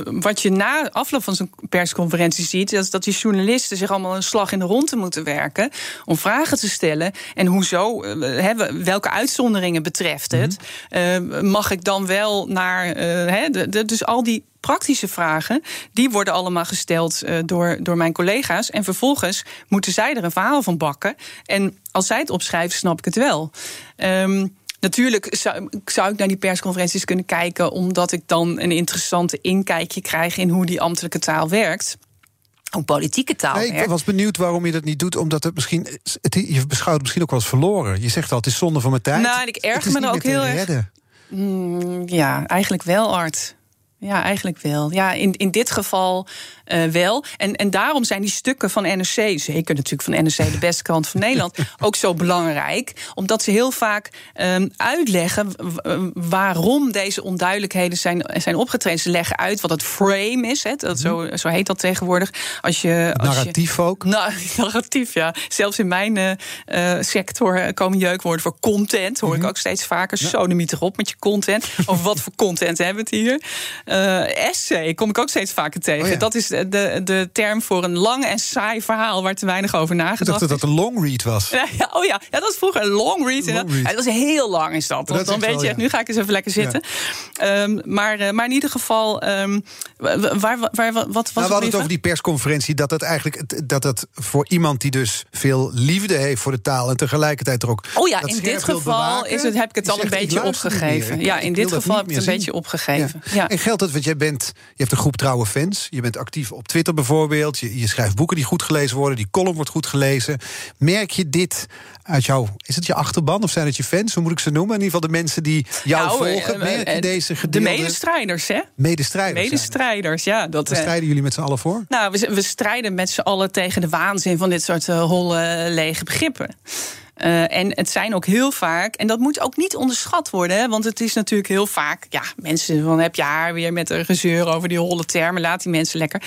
wat je na afloop van zo'n persconferentie ziet, is dat die journalisten zich allemaal een slag in de ronde moeten werken om vragen te stellen. En hoezo, uh, welke uitzonderingen betreft het, uh, mag ik dan wel naar. de, de, dus al die praktische vragen, die worden allemaal gesteld door, door mijn collega's. En vervolgens moeten zij er een verhaal van bakken. En als zij het opschrijven, snap ik het wel. Um, Natuurlijk zou, zou, ik naar die persconferenties kunnen kijken, omdat ik dan een interessante inkijkje krijg in hoe die ambtelijke taal werkt. Hoe politieke taal. Nee, ik was benieuwd waarom je dat niet doet, omdat het misschien. Het, je beschouwt het misschien ook wel eens verloren. Je zegt al, het is zonde van mijn tijd. Nou, ik erger me er ook heel erg. Mm, ja, eigenlijk wel, Art. Ja, eigenlijk wel. Ja, in, in dit geval uh, wel. En, en daarom zijn die stukken van NRC, zeker natuurlijk van NRC, de beste krant van Nederland, (laughs) ook zo belangrijk. Omdat ze heel vaak um, uitleggen waarom deze onduidelijkheden zijn, zijn opgetreden. Ze leggen uit wat het frame is. Hè, dat, zo, zo heet dat tegenwoordig. Als je, als narratief je, ook? Nou, (laughs) narratief, ja. Zelfs in mijn uh, sector komen jeukwoorden voor content. Hoor mm -hmm. ik mhm. ook steeds vaker. Ja. Zo de op met je content. Over wat voor content hebben we het hier? Uh, essay kom ik ook steeds vaker tegen. Oh ja. Dat is de, de term voor een lang en saai verhaal waar te weinig over nagedacht Ik dacht dat dat een long read was. Ja, oh ja, ja, dat was vroeger een long read. Long read. Ja, dat was heel lang is dat. dat dan weet wel, je, nu ga ik eens even lekker zitten. Um, maar, uh, maar in ieder geval, um, waar, waar, waar, wat was nou, We hadden het over die persconferentie. Dat het eigenlijk dat het voor iemand die dus veel liefde heeft voor de taal en tegelijkertijd er ook. Oh ja, in dit geval bewaken, is het, heb ik het al een beetje opgegeven. Ja, in dit geval heb ik het een beetje opgegeven. Ja. Geldt want jij bent, je hebt een groep trouwe fans, je bent actief op Twitter bijvoorbeeld. Je, je schrijft boeken die goed gelezen worden. Die column wordt goed gelezen. Merk je dit uit jou? Is het je achterban of zijn het je fans? Hoe moet ik ze noemen? In ieder geval de mensen die jou nou, volgen. Uh, Merk je deze gedeelde... De medestrijders, hè? Medestrijders. Medestrijders, ja. Dat, Waar strijden jullie met z'n allen voor? Nou, we, we strijden met z'n allen tegen de waanzin van dit soort uh, holle, lege begrippen. Uh, en het zijn ook heel vaak, en dat moet ook niet onderschat worden, want het is natuurlijk heel vaak, ja, mensen van heb je haar weer met een gezeur over die holle termen, laat die mensen lekker.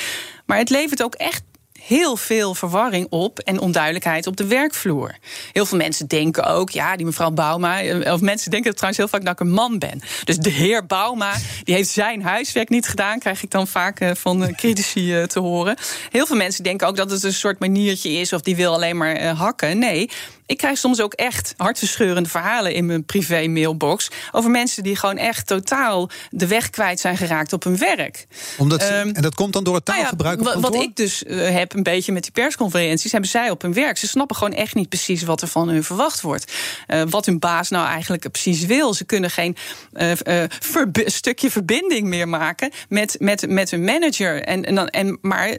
Maar het levert ook echt heel veel verwarring op en onduidelijkheid op de werkvloer. Heel veel mensen denken ook, ja, die mevrouw Bauma, eh, of mensen denken trouwens heel vaak dat ik een man ben. Dus de heer Bauma, die heeft zijn huiswerk niet gedaan, krijg ik dan vaak eh, van critici te horen. Heel veel mensen denken ook dat het een soort maniertje is of die wil alleen maar hakken. Nee, ik krijg soms ook echt hartverscheurende verhalen in mijn privé mailbox over mensen die gewoon echt totaal de weg kwijt zijn geraakt op hun werk. Omdat um, en dat komt dan door het taalgebruik. Nou ja, wat ik dus uh, heb een beetje met die persconferenties, hebben zij op hun werk. Ze snappen gewoon echt niet precies wat er van hun verwacht wordt. Uh, wat hun baas nou eigenlijk precies wil. Ze kunnen geen uh, verb stukje verbinding meer maken met, met, met hun manager. En, en, dan, en, maar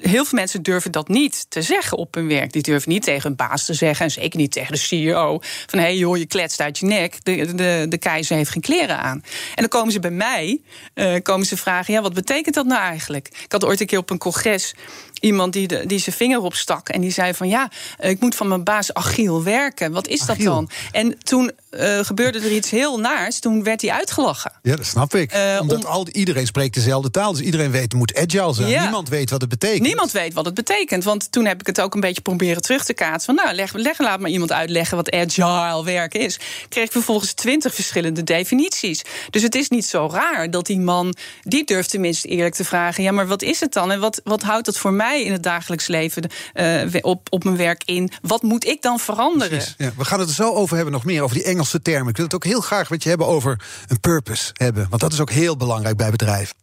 heel veel mensen durven dat niet te zeggen op hun werk. Die durven niet tegen hun baas te zeggen zeker niet tegen de CEO. Van hé hey, joh, je kletst uit je nek. De, de, de keizer heeft geen kleren aan. En dan komen ze bij mij, uh, komen ze vragen: ja, wat betekent dat nou eigenlijk? Ik had ooit een keer op een congres iemand die, de, die zijn vinger opstak. En die zei van ja, ik moet van mijn baas Achiel werken. Wat is dat dan? En toen uh, gebeurde er iets heel naars. Toen werd hij uitgelachen. Ja, dat snap ik. Uh, Omdat om... al, iedereen spreekt dezelfde taal. Dus iedereen weet het moet agile zijn. Ja. Niemand weet wat het betekent. Niemand weet wat het betekent. Want toen heb ik het ook een beetje proberen terug te kaatsen. Van nou, leg, leg, laat maar iemand uitleggen wat agile werken is. Kreeg ik vervolgens twintig verschillende definities. Dus het is niet zo raar dat die man, die durft tenminste eerlijk te vragen. Ja, maar wat is het dan? En wat, wat houdt dat voor mij? In het dagelijks leven uh, op, op mijn werk in. Wat moet ik dan veranderen? ja. We gaan het er zo over hebben, nog meer over die Engelse termen. Ik wil het ook heel graag wat je hebben over een purpose hebben. Want dat is ook heel belangrijk bij bedrijven.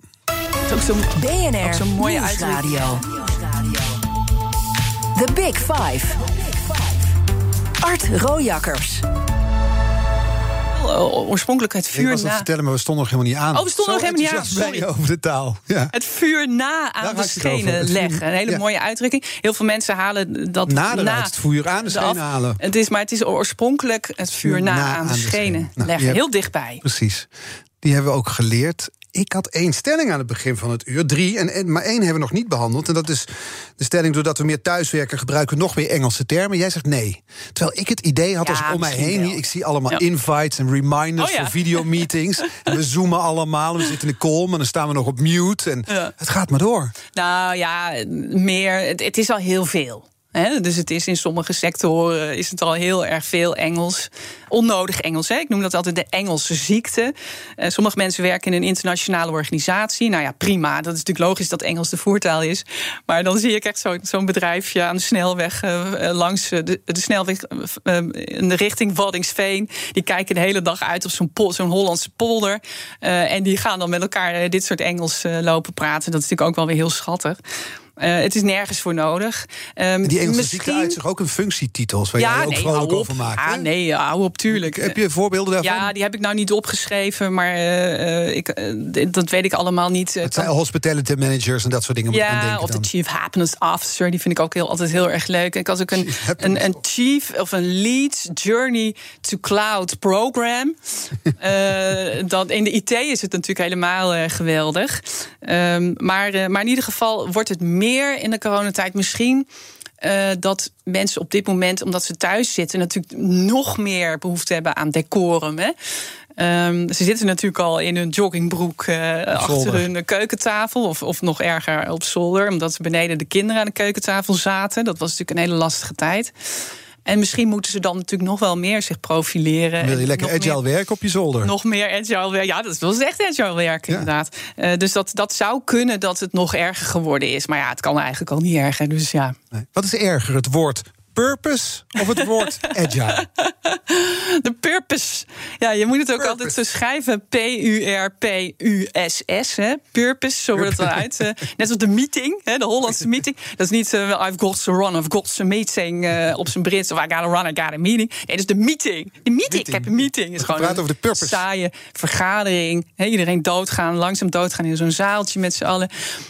Ook zo'n BNR, zo'n mooie radio. The Big Five. Art Rojakkers. Eh, oorspronkelijk het vuur ik na... vertellen, maar we stonden nog helemaal niet aan. Oh, we stonden nog helemaal niet aan. Sorry. over de taal. Ja. (laughs) Het vuur na aan de schenen leggen. Een hele mooie uitdrukking. Heel veel mensen halen dat Nader na het vuur aan de schenen halen. Het is, maar het is oorspronkelijk het vuur, na, aan, de schenen, nou, leggen. Heel dichtbij. Precies. Die hebben we ook geleerd. Ik had één stelling aan het begin van het uur. Drie, en, en, maar één hebben we nog niet behandeld. En dat is de stelling: doordat we meer thuiswerken, gebruiken we nog meer Engelse termen. Jij zegt nee. Terwijl ik het idee had als om mij heen. Hier, ik zie allemaal invites en reminders oh, ja. voor videomeetings. (laughs) en we zoomen allemaal. We zitten in de call, maar dan staan we nog op mute. En het gaat maar door. Nou ja, meer. Het, het is al heel veel. Dus het is in sommige sectoren is het al heel erg veel Engels. Onnodig Engels. Ik noem dat altijd de Engelse ziekte. Uh, sommige mensen werken in een internationale organisatie. Nou ja, prima. Dat is natuurlijk logisch dat Engels de voertaal is. Maar dan zie ik echt zo'n bedrijfje aan de snelweg uh, langs de, de, snelweg in de richting Waddingsveen. Die kijken de hele dag uit op zo'n zo'n Hollandse polder. en die gaan dan met elkaar dit soort Engels lopen praten. Dat is natuurlijk ook wel weer heel schattig. Uh, het is nergens voor nodig. Um, die Engelse misschien... ziekte uit zich ook een functietitels waar ja, jij ook nee, vrolijk over maakt. Ah, nee, hou op, tuurlijk. Heb je voorbeelden daarvan? Ja, die heb ik nou niet opgeschreven, maar uh, ik, uh, dat weet ik allemaal niet. Het zijn hospitality managers en dat soort dingen. Ja, of de chief happiness officer, die vind ik ook heel, altijd heel erg leuk. Ik had ook een, een, een, chief of een lead journey to cloud program. (laughs) dat, in de IT is het natuurlijk helemaal geweldig. Um, maar, maar in ieder geval wordt het meer meer in de coronatijd misschien. Uh, dat mensen op dit moment, omdat ze thuis zitten, natuurlijk nog meer behoefte hebben aan decorum. Hè? Um, ze zitten natuurlijk al in hun joggingbroek uh, achter hun keukentafel. Of, of nog erger op zolder, omdat ze beneden de kinderen aan de keukentafel zaten. Dat was natuurlijk een hele lastige tijd. En misschien moeten ze dan natuurlijk nog wel meer zich profileren. Wil je lekker agile werken op je zolder? Nog meer agile werken. Ja, dat is echt agile werken, inderdaad. Uh, dus dat, dat zou kunnen dat het nog erger geworden is. Maar ja, het kan eigenlijk al niet erger. Dus ja. Nee. Wat is erger, het woord purpose of het woord (laughs) agile? De purpose. Ja, je moet het ook altijd zo schrijven. P-U-R-P-U-S-S. Purpose, zo wordt het eruit. Uh, net als de meeting, hè, de Hollandse (laughs) meeting. Dat is niet uh, I've got to run, I've got to meeting uh, op zijn Brits. Of I gotta run, I got a meeting. Nee, is de meeting. De meeting, ik heb een meeting. Is gewoon over de purpose. een saaie vergadering. He, iedereen doodgaan, langzaam doodgaan in zo'n zaaltje met z'n allen.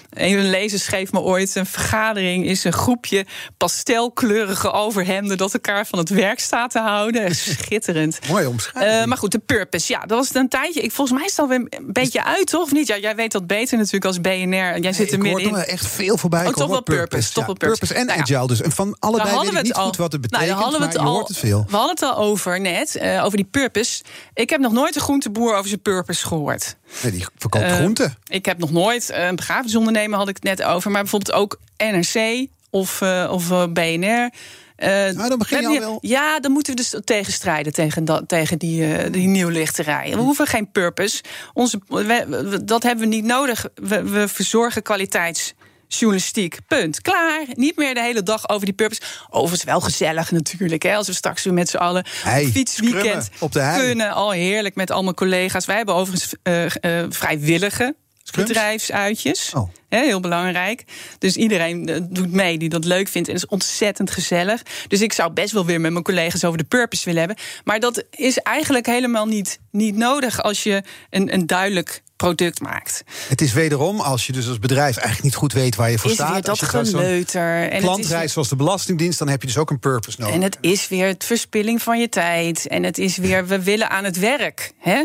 Een lezer schreef me ooit: een vergadering is een groepje pastelkleurige overhemden dat elkaar van het werk staat te houden. Schitterend. (laughs) Mooi omschrijving. Uh, maar goed, de purpose. Ja, dat was een tijdje. Ik, volgens mij is het alweer een beetje uit, toch? Of niet? Ja, jij weet dat beter natuurlijk als BNR. Jij zit er middenin. Ik hoor er echt veel voorbij. Oh, toch wel purpose. Toch wel purpose. purpose en nou agile dus. En van allebei weet ik niet al, goed wat het betekent, nou, hadden we het al, hoort het veel. We hadden het al over net, uh, over die purpose. Ik heb nog nooit een groenteboer over zijn purpose gehoord. Nee, die verkoopt uh, groenten. Ik heb nog nooit een begrafenisondernemer, had ik het net over. Maar bijvoorbeeld ook NRC of, of BNR. Uh, nou, dan begin je al wel. Ja, dan moeten we dus tegenstrijden tegen, dat, tegen die, uh, die nieuwlichterij. We hoeven geen purpose. Onze, we, dat hebben we niet nodig. We, we verzorgen kwaliteits journalistiek. Punt. Klaar. Niet meer de hele dag over die purpose. Overigens wel gezellig natuurlijk. Hè, als we straks weer met z'n allen hey, fietsweekend op de kunnen. Al heerlijk met allemaal collega's. Wij hebben overigens uh, uh, vrijwillige bedrijfsuitjes. Oh. heel belangrijk. Dus iedereen eh, doet mee die dat leuk vindt. En is ontzettend gezellig. Dus ik zou best wel weer met mijn collega's over de purpose willen hebben. Maar dat is eigenlijk helemaal niet, niet nodig als je een, een duidelijk product maakt. Het is wederom, als je dus als bedrijf eigenlijk niet goed weet waar je voor is staat. dat geleuter. En klantreis zoals de Belastingdienst, dan heb je dus ook een purpose nodig. En het is weer het verspilling van je tijd. En het is weer, we willen aan het werk. Hè?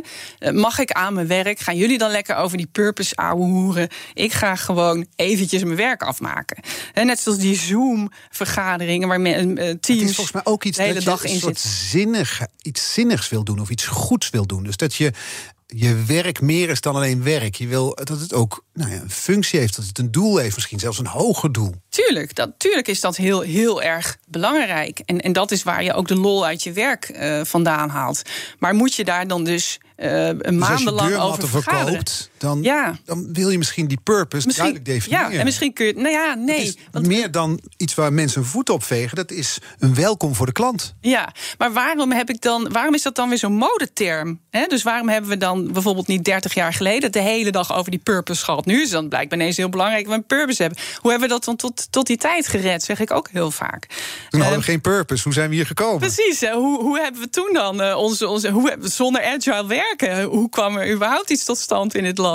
Mag ik aan mijn werk? Gaan jullie dan lekker over die purpose hoeren? Ik ga gewoon eventjes mijn werk afmaken. Net zoals die Zoom-vergaderingen waar men, teams het is volgens mij ook iets de hele dat dag je in soort. Zinnig, iets zinnigs wil doen of iets goeds wil doen. Dus dat je je werk meer is dan alleen werk. Je wil dat het ook nou ja, een functie heeft, dat het een doel heeft, misschien zelfs een hoger doel. Tuurlijk, dat, tuurlijk is dat heel, heel erg belangrijk. En, en dat is waar je ook de lol uit je werk uh, vandaan haalt. Maar moet je daar dan dus uh, dus maandenlang over verkoopt, dan, ja. dan wil je misschien die purpose misschien, duidelijk definiëren. Ja, en misschien kun je. Nou ja, nee. Want, meer dan iets waar mensen hun voet op vegen. Dat is een welkom voor de klant. Ja, maar waarom heb ik dan? Waarom is dat dan weer zo'n modeterm? He, dus waarom hebben we dan bijvoorbeeld niet 30 jaar geleden de hele dag over die purpose gehad? Nu is het dan blijkbaar ineens heel belangrijk dat we een purpose hebben. Hoe hebben we dat dan tot, tot die tijd gered? Zeg ik ook heel vaak. Toen hadden we geen purpose. Hoe zijn we hier gekomen? Precies. Hoe, hoe hebben we toen dan uh, onze, onze hoe hebben we zonder agile werken? Hoe kwam er überhaupt iets tot stand in het land?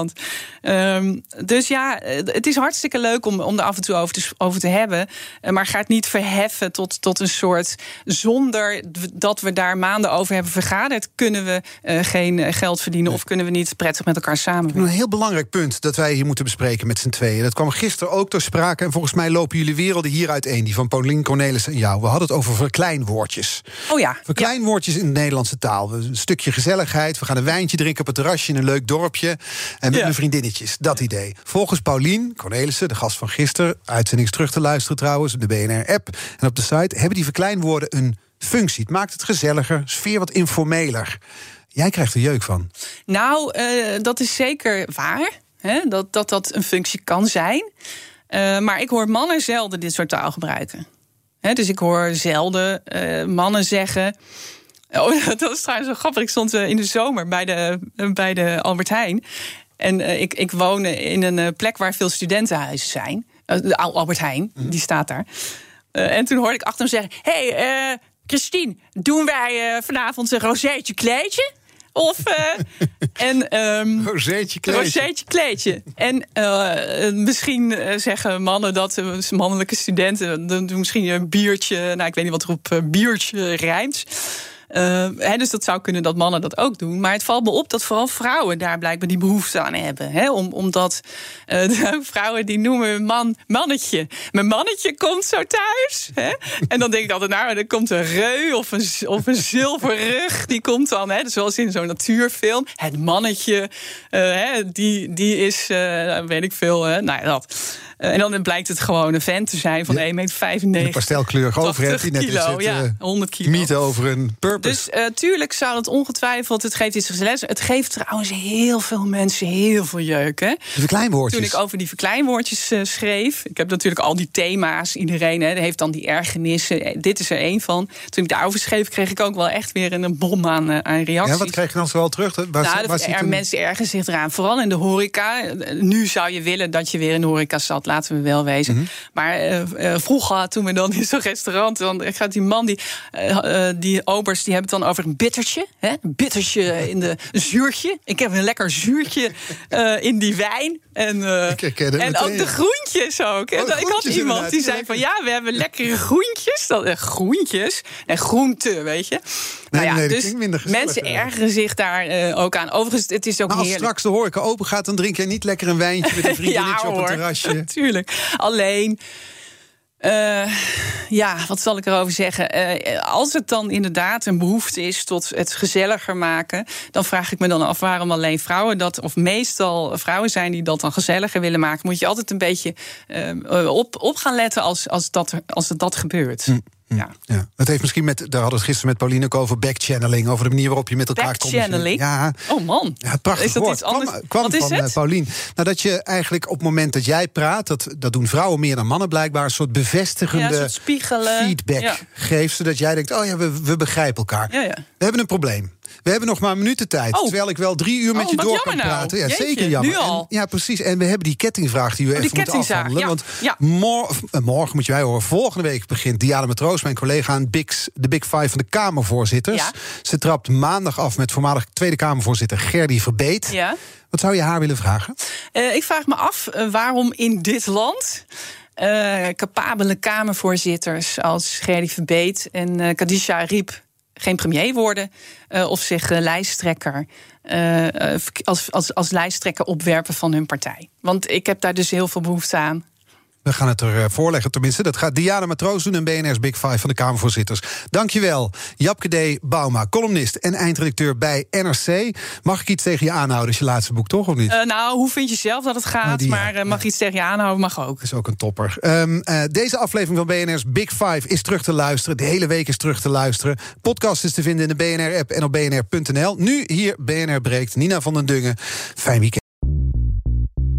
Um, dus ja, het is hartstikke leuk om, om er af en toe over te, over te hebben. Maar ga het niet verheffen tot, tot een soort. Zonder dat we daar maanden over hebben vergaderd, kunnen we uh, geen geld verdienen of kunnen we niet prettig met elkaar samenwerken. Een heel belangrijk punt dat wij hier moeten bespreken met z'n tweeën. Dat kwam gisteren ook ter sprake en volgens mij lopen jullie werelden hier uiteen, die van Paulien Cornelis en jou. We hadden het over verkleinwoordjes. Oh ja. Verkleinwoordjes in de Nederlandse taal. Een stukje gezelligheid. We gaan een wijntje drinken op het terrasje in een leuk dorpje. En met Ja. mijn vriendinnetjes. Dat idee. Volgens Paulien Cornelissen, de gast van gisteren, uitzendings terug te luisteren trouwens, op de BNR-app en op de site, hebben die verkleinwoorden een functie. Het maakt het gezelliger, sfeer wat informeler. Jij krijgt er jeuk van. Nou, eh, dat is zeker waar. Hè? Dat, dat dat een functie kan zijn. Eh, maar ik hoor mannen zelden dit soort taal gebruiken. Hè, dus ik hoor zelden eh, mannen zeggen. (laughs) Oh, dat was trouwens zo grappig. Ik stond in de zomer bij de, bij de Albert Heijn. En eh, ik, ik woon in een eh, plek waar veel studentenhuizen zijn. Eh, de Al- Albert Heijn, die staat daar. En toen hoorde ik achter hem zeggen: Hé, hey, Christine, doen wij vanavond een rozeetje kleedje? Of. eh, en, (laughs) Rozeetje een rozeetje kleedje. En misschien zeggen mannen dat, mannelijke studenten, dan doen misschien een biertje, nou ik weet niet wat er op biertje rijmt. Eh, hè, dus dat zou kunnen dat mannen dat ook doen. Maar het valt me op dat vooral vrouwen daar blijkbaar die behoefte aan hebben. Hè? Om, omdat eh, (laughs) vrouwen die noemen man mannetje. Mijn mannetje komt zo thuis. Hè? En dan denk ik altijd, nou, er komt een reu of een, of een zilverrug. Die komt dan, hè? Dus zoals in zo'n natuurfilm. Het mannetje, eh, hè? Die, die is, weet ik veel, hè? nou ja, dat. Eh, en dan blijkt het gewoon een vent te zijn van 1,95 meter. Een pastelkleurig die net kilo, is het, ja, eh, 100 kilo. Mythe over een purpose. Dus eh, tuurlijk zou het ongetwijfeld, het geeft iets gezelligs. Het geeft trouwens heel veel mensen heel veel jeuk. Hè? de verkleinwoordjes. Toen ik over die verkleinwoordjes eh, schreef. Ik heb natuurlijk al die thema's. Iedereen hè, heeft dan die ergernissen. Dit is er één van. Toen ik daarover schreef, kreeg ik ook wel echt weer een bom aan, aan reacties. ja, wat krijg je dan zoal terug? Waar, Nou, waar er, mensen ergen zich eraan. Vooral in de horeca. Nu zou je willen dat je weer in de horeca zat. Laten we wel wezen. Mhm. Maar eh, eh, vroeger, toen we dan in zo'n restaurant... dan gaat die man, die, eh, die obers, die hebben het dan over een bittertje. Hè? Een bittertje in de een zuurtje. Ik heb een lekker zuurtje in die wijn. En, eh, Ik herken het en meteen, ook de groentjes ook. Oh, ik had iemand die zei van... ja, we hebben lekkere groentjes. Dat, eh, groentjes en groenten, weet je. Nou ja, nee, dus minder mensen ergeren zich daar eh, ook aan. Overigens, het is ook Maar als heerlijk. straks de horeca open gaat, dan drink jij niet lekker een wijntje met een (laughs) vriendinnetje op een terrasje. (laughs) Natuurlijk. Alleen. Eh, ja, wat zal ik erover zeggen? Eh, als het dan inderdaad een behoefte is tot het gezelliger maken, dan vraag ik me dan af waarom alleen vrouwen dat, of meestal vrouwen zijn die dat dan gezelliger willen maken. Moet je altijd een beetje eh, op, op gaan letten als, als, dat, als dat gebeurt. Hm. Ja. Ja, dat heeft misschien met, daar hadden we het gisteren met Pauline ook over backchanneling, over de manier waarop je met elkaar Backchanneling? Ja, Oh man. ja prachtig Is dat woord. iets anders? Kwam, kwam Wat is van het? eh, Paulien. Nou, dat je eigenlijk op het moment dat jij praat, dat, dat doen vrouwen meer dan mannen blijkbaar, een soort bevestigende Ja, een soort spiegelen. feedback geeft, zodat jij denkt, oh ja, we, we begrijpen elkaar. Ja, ja. We hebben een probleem. We hebben nog maar de tijd. Oh. Terwijl ik wel drie uur met Oh, je door kan nou. praten. Ja, Jeetje, zeker jammer. nu al. En, ja, precies. En we hebben die kettingvraag die we die even moeten afhandelen. ja. Want Ja. mor- eh, morgen moet je wij horen. Volgende week begint Diana Matroos, mijn collega, aan de Big Five van de Kamervoorzitters. Ja. Ze trapt maandag af met voormalig Tweede Kamervoorzitter Gerdy Verbeet. Ja. Wat zou je haar willen vragen? Eh, ik vraag me af eh, waarom in dit land capabele Kamervoorzitters als Gerdy Verbeet en Kadisha Ariep geen premier worden eh, of zich eh, lijsttrekker eh, als, als, als lijsttrekker opwerpen van hun partij. Want ik heb daar dus heel veel behoefte aan. We gaan het er eh, voorleggen, tenminste. Dat gaat Diana Matroos doen en BNR's Big Five van de Kamervoorzitters. Dankjewel, Japke D. Bauma, columnist en eindredacteur bij NRC. Mag ik iets tegen je aanhouden, is je laatste boek toch, of niet? Eh, nou, hoe vind je zelf dat het gaat? Oh, die, ja. maar eh, mag iets tegen je aanhouden, mag ook. Dat is ook een topper. Ehm, eh, deze aflevering van BNR's Big Five is terug te luisteren. De hele week is terug te luisteren. Podcast is te vinden in de BNR-app en op bnr.nl. Nu hier BNR breekt. Nina van den Dungen. Fijn weekend.